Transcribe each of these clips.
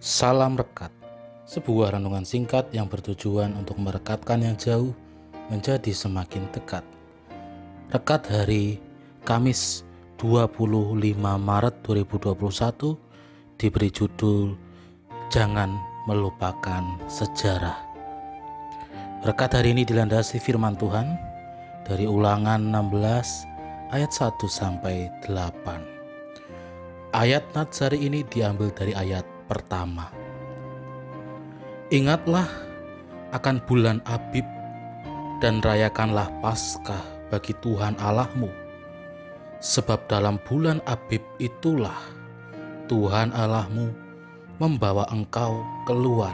Salam Rekat, sebuah renungan singkat yang bertujuan untuk merekatkan yang jauh menjadi semakin dekat. Rekat hari Kamis 25 Maret 2021 diberi judul Jangan Melupakan Sejarah. Rekat hari ini dilandasi firman Tuhan dari Ulangan 16 ayat 1 sampai 8. Ayat Natsari ini diambil dari ayat pertama. Ingatlah akan bulan Abib dan rayakanlah Paskah bagi Tuhan Allahmu. Sebab dalam bulan Abib itulah Tuhan Allahmu membawa engkau keluar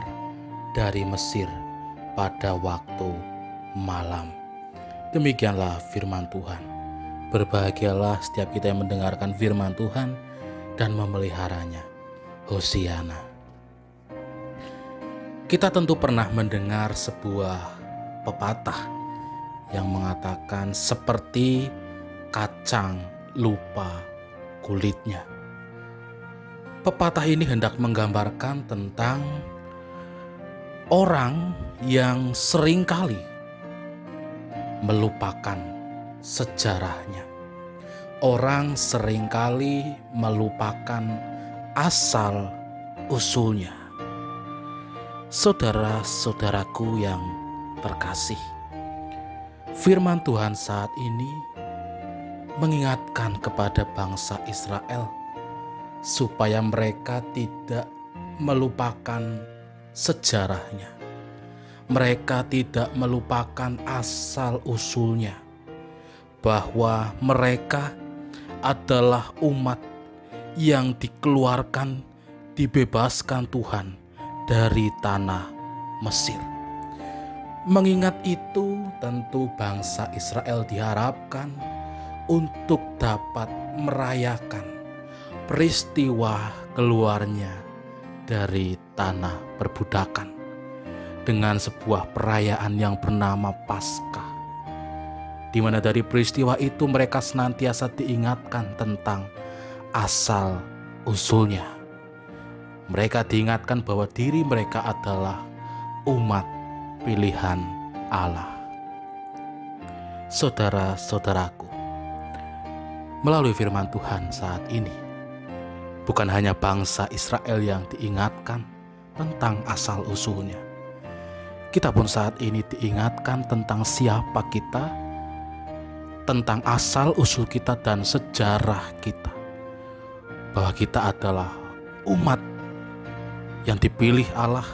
dari Mesir pada waktu malam. Demikianlah firman Tuhan. Berbahagialah setiap kita yang mendengarkan firman Tuhan dan memeliharanya. Hosiana. Kita tentu pernah mendengar sebuah pepatah yang mengatakan seperti kacang lupa kulitnya. Pepatah ini hendak menggambarkan tentang orang yang sering kali melupakan sejarahnya. Orang sering kali melupakan asal usulnya. Saudara-saudaraku yang terkasih, firman Tuhan saat ini mengingatkan kepada bangsa Israel supaya mereka tidak melupakan sejarahnya. Mereka tidak melupakan asal usulnya, bahwa mereka adalah umat yang dikeluarkan, dibebaskan Tuhan dari tanah Mesir. Mengingat itu, tentu bangsa Israel diharapkan untuk dapat merayakan peristiwa keluarnya dari tanah perbudakan dengan sebuah perayaan yang bernama Paskah di mana dari peristiwa itu mereka senantiasa diingatkan tentang asal usulnya. Mereka diingatkan bahwa diri mereka adalah umat pilihan Allah. Saudara-saudaraku, melalui firman Tuhan saat ini, bukan hanya bangsa Israel yang diingatkan tentang asal usulnya, kita pun saat ini diingatkan tentang siapa kita, tentang asal usul kita, dan sejarah kita bahwa kita adalah umat yang dipilih Allah,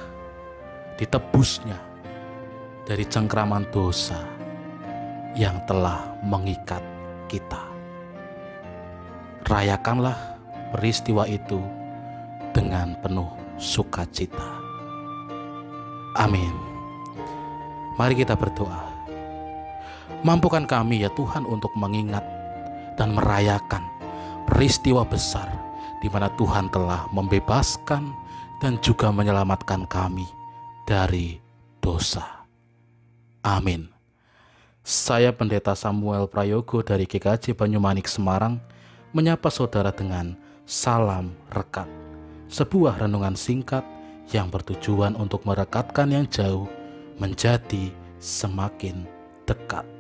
ditebusnya dari cengkraman dosa yang telah mengikat kita. Rayakanlah peristiwa itu dengan penuh sukacita. Amin. Mari kita berdoa. Mampukan kami ya Tuhan untuk mengingat dan merayakan peristiwa besar di mana Tuhan telah membebaskan dan juga menyelamatkan kami dari dosa. Amin. Saya Pendeta Samuel Prayogo dari GKJ Banyumanik Semarang menyapa saudara dengan salam rekat. Sebuah renungan singkat yang bertujuan untuk merekatkan yang jauh menjadi semakin dekat.